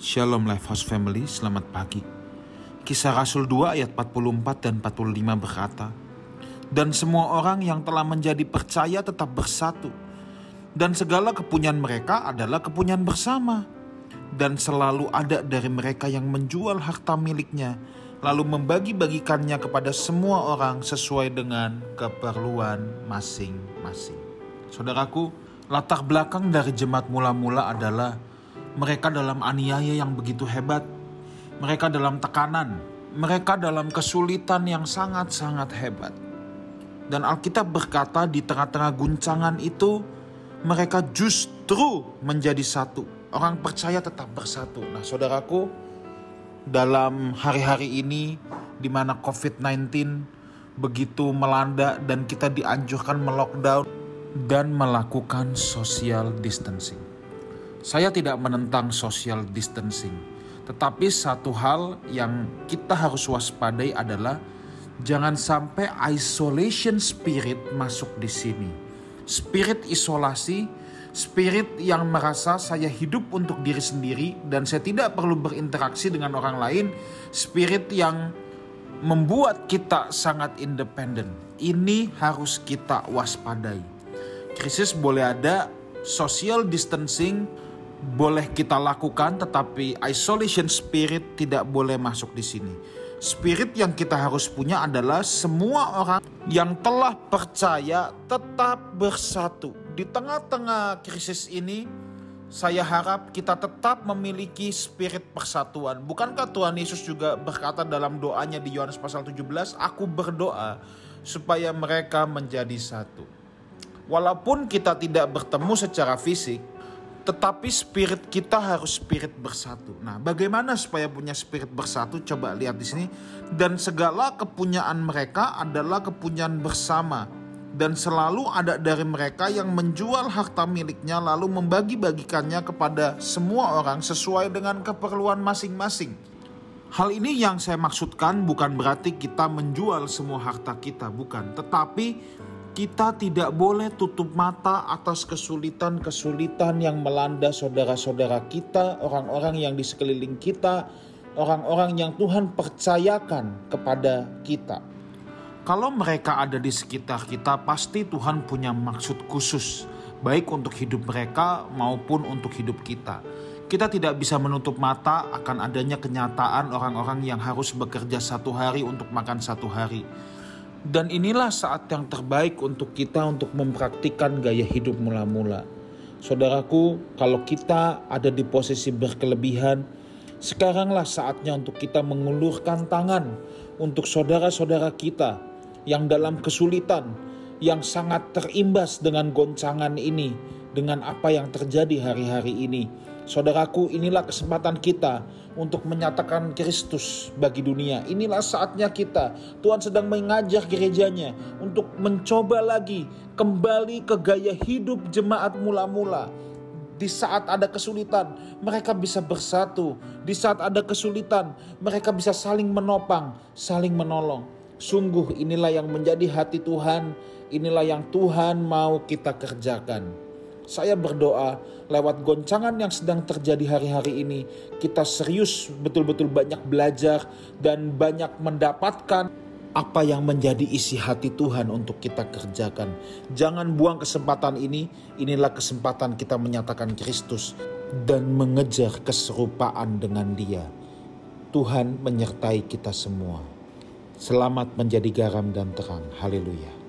Shalom Lifehouse Family, selamat pagi. Kisah Rasul 2 ayat 44 dan 45 berkata, Dan semua orang yang telah menjadi percaya tetap bersatu, dan segala kepunyaan mereka adalah kepunyaan bersama. Dan selalu ada dari mereka yang menjual harta miliknya, lalu membagi-bagikannya kepada semua orang sesuai dengan keperluan masing-masing. Saudaraku, latar belakang dari jemaat mula-mula adalah mereka dalam aniaya yang begitu hebat, mereka dalam tekanan, mereka dalam kesulitan yang sangat-sangat hebat. Dan Alkitab berkata di tengah-tengah guncangan itu, mereka justru menjadi satu. Orang percaya tetap bersatu. Nah saudaraku, dalam hari-hari ini di mana COVID-19 begitu melanda dan kita dianjurkan melockdown dan melakukan social distancing. Saya tidak menentang social distancing, tetapi satu hal yang kita harus waspadai adalah jangan sampai isolation spirit masuk di sini. Spirit isolasi, spirit yang merasa saya hidup untuk diri sendiri dan saya tidak perlu berinteraksi dengan orang lain, spirit yang membuat kita sangat independen. Ini harus kita waspadai. Krisis boleh ada, social distancing boleh kita lakukan, tetapi isolation spirit tidak boleh masuk di sini. Spirit yang kita harus punya adalah semua orang yang telah percaya tetap bersatu. Di tengah-tengah krisis ini, saya harap kita tetap memiliki spirit persatuan. Bukankah Tuhan Yesus juga berkata dalam doanya di Yohanes pasal 17, Aku berdoa supaya mereka menjadi satu. Walaupun kita tidak bertemu secara fisik, tetapi spirit kita harus spirit bersatu. Nah, bagaimana supaya punya spirit bersatu? Coba lihat di sini. Dan segala kepunyaan mereka adalah kepunyaan bersama. Dan selalu ada dari mereka yang menjual harta miliknya lalu membagi-bagikannya kepada semua orang sesuai dengan keperluan masing-masing. Hal ini yang saya maksudkan bukan berarti kita menjual semua harta kita, bukan. Tetapi kita tidak boleh tutup mata atas kesulitan-kesulitan yang melanda saudara-saudara kita, orang-orang yang di sekeliling kita, orang-orang yang Tuhan percayakan kepada kita. Kalau mereka ada di sekitar kita, pasti Tuhan punya maksud khusus, baik untuk hidup mereka maupun untuk hidup kita. Kita tidak bisa menutup mata akan adanya kenyataan orang-orang yang harus bekerja satu hari untuk makan satu hari dan inilah saat yang terbaik untuk kita untuk mempraktikkan gaya hidup mula-mula. Saudaraku, kalau kita ada di posisi berkelebihan, sekaranglah saatnya untuk kita mengulurkan tangan untuk saudara-saudara kita yang dalam kesulitan, yang sangat terimbas dengan goncangan ini, dengan apa yang terjadi hari-hari ini Saudaraku, inilah kesempatan kita untuk menyatakan Kristus bagi dunia. Inilah saatnya kita. Tuhan sedang mengajak gerejanya untuk mencoba lagi kembali ke gaya hidup jemaat mula-mula. Di saat ada kesulitan, mereka bisa bersatu. Di saat ada kesulitan, mereka bisa saling menopang, saling menolong. Sungguh inilah yang menjadi hati Tuhan, inilah yang Tuhan mau kita kerjakan. Saya berdoa lewat goncangan yang sedang terjadi hari-hari ini, kita serius betul-betul banyak belajar dan banyak mendapatkan apa yang menjadi isi hati Tuhan untuk kita kerjakan. Jangan buang kesempatan ini, inilah kesempatan kita menyatakan Kristus dan mengejar keserupaan dengan Dia. Tuhan menyertai kita semua. Selamat menjadi garam dan terang. Haleluya.